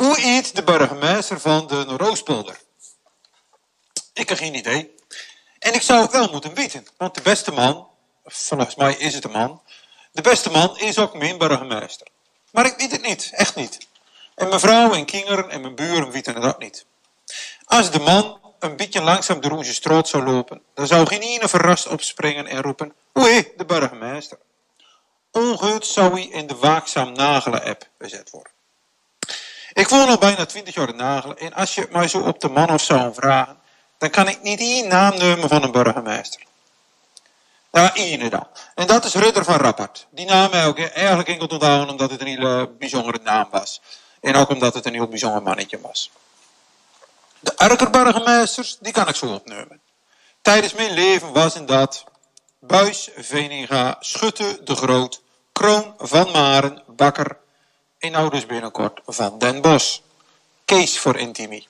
Hoe eet de burgemeester van de Noordoostpolder? Ik heb geen idee. En ik zou het wel moeten weten, want de beste man, volgens mij is het een man, de beste man is ook mijn burgemeester. Maar ik weet het niet, echt niet. En mijn vrouw en kinderen en mijn buren weten ook niet. Als de man een beetje langzaam door onze straat zou lopen, dan zou geen ene verrast opspringen en roepen, oei, de burgemeester. Ongeut zou hij in de waakzaam nagelen-app bezet worden. Ik woon al bijna twintig jaar in Nagelen en als je mij zo op de man of zou vragen, dan kan ik niet één naam nemen van een burgemeester. Nou, één dan. En dat is Ridder van Rappert. Die naam heb ik eigenlijk enkel onthouden omdat het een hele bijzondere naam was. En ook omdat het een heel bijzonder mannetje was. De Arkerburgemeesters, die kan ik zo opnemen. Tijdens mijn leven was in dat Buis, Veninga, Schutte, De Groot, Kroon, Van Maren, Bakker en nou dus binnenkort Van Den Bos. Kees voor Intimi.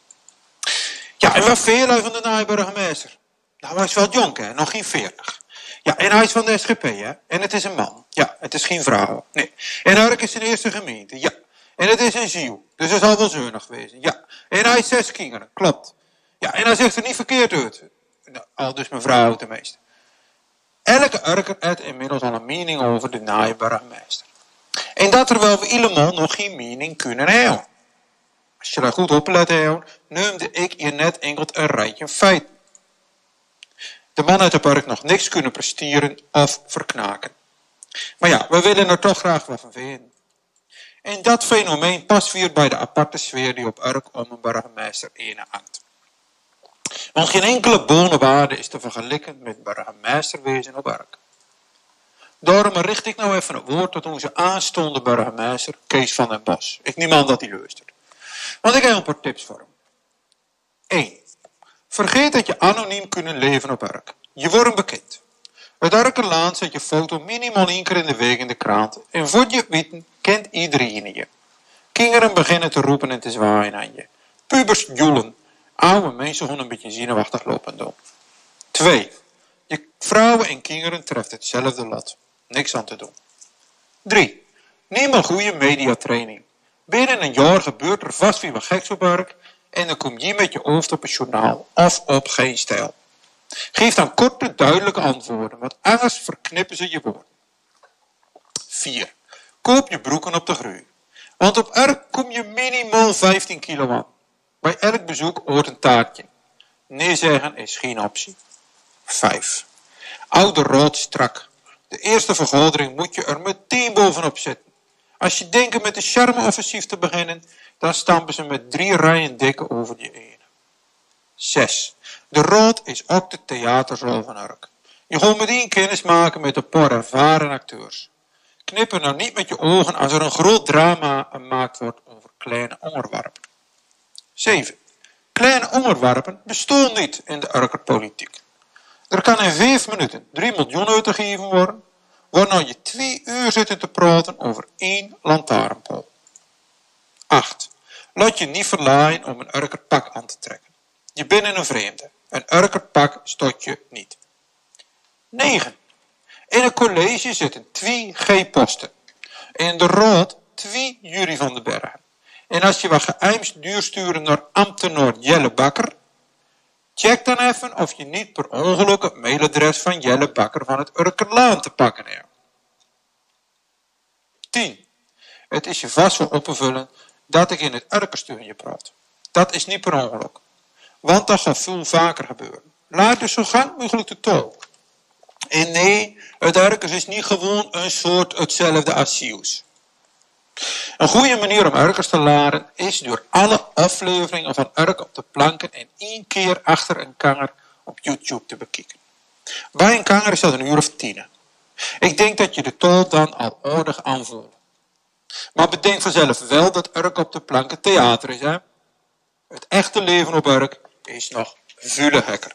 Ja, en wat veel van de naaiburgemeester? Nou, hij is wel jong, hè? nog geen veertig. Ja, en hij is van de SGP, hè? En het is een man. Ja, het is geen vrouw. Nee. En Urk is zijn eerste gemeente. Ja. En het is een ziel. Dus het zal wel zeunig wezen. Ja. En hij heeft zes kinderen. Klopt. Ja, en hij zegt er niet verkeerd uit. Nou, al dus mevrouw tenminste. Elke Urker heeft inmiddels al een mening over de naaiburgemeester. En dat terwijl we helemaal nog geen mening kunnen hebben. Als je daar goed op let, noemde ik je net enkel een rijtje feiten. De man uit het park nog niks kunnen presteren of verknaken. Maar ja, we willen er toch graag wat van vinden. En dat fenomeen past weer bij de aparte sfeer die op Urk om een burgemeester ene hangt. Want geen enkele bonenwaarde is te vergelijken met burgemeesterwezen op Urk. Daarom richt ik nou even een woord tot onze aanstaande burgemeester Kees van den Bos. Ik neem aan dat hij luistert. Want ik heb een paar tips voor hem. 1. Vergeet dat je anoniem kunt leven op Urk. Je wordt bekend. Het Urkerlaan zet je foto minimaal één keer in de week in de krant. En voor je weten kent iedereen je. Kinderen beginnen te roepen en te zwaaien aan je. Pubers joelen. Oude mensen gewoon een beetje zenuwachtig lopen doen. 2. Je vrouwen en kinderen treft hetzelfde lot. Niks aan te doen. 3. Neem een goede mediatraining. Binnen een jaar gebeurt er vast weer wat geks op werk en dan kom je met je hoofd op een journaal of op geen stijl. Geef dan korte, duidelijke antwoorden, want anders verknippen ze je woorden. 4. Koop je broeken op de groei. Want op elk kom je minimaal 15 kilo aan. Bij elk bezoek hoort een taartje. Nee zeggen is geen optie. 5. Oude rood strak. De eerste vergadering moet je er meteen bovenop zetten. Als je denkt met een charme-offensief te beginnen, dan stampen ze met drie rijen dikke over je ene. 6. De rood is ook de theaterrol van Urk. Je gaat meteen kennis maken met de paar ervaren acteurs. Knip er nou niet met je ogen als er een groot drama gemaakt wordt over kleine onderwerpen. 7. Kleine onderwerpen bestaan niet in de Urkerpolitiek. Er kan in 5 minuten 3 miljoen uitgegeven worden waarna je twee uur zitten te praten over één lantaarnpaal. 8. Laat je niet verlaaien om een urkerpak aan te trekken. Je bent een vreemde. Een urkerpak stot je niet. 9. In een college zitten twee G-posten. In de raad twee Jury van den Bergen. En als je wat geëimst duur sturen naar ambtenaar Jelle Bakker, check dan even of je niet per ongeluk het mailadres van Jelle Bakker van het Urkerlaan te pakken hebt. 10. Het is je vast wel opvullen dat ik in het Urkerstuurje praat. Dat is niet per ongeluk. Want dat gaat veel vaker gebeuren. Laat dus zo gauw mogelijk de tol. En nee, het Urkers is niet gewoon een soort hetzelfde asiels. Een goede manier om Urkers te leren is door alle afleveringen van Urk op de planken en één keer achter een kanger op YouTube te bekijken. Bij een kanger is dat een uur of tien. Ik denk dat je de tol dan al aardig aanvoelt. Maar bedenk vanzelf wel dat Urk op de planken theater is. Hè? Het echte leven op Urk is nog veel gekker.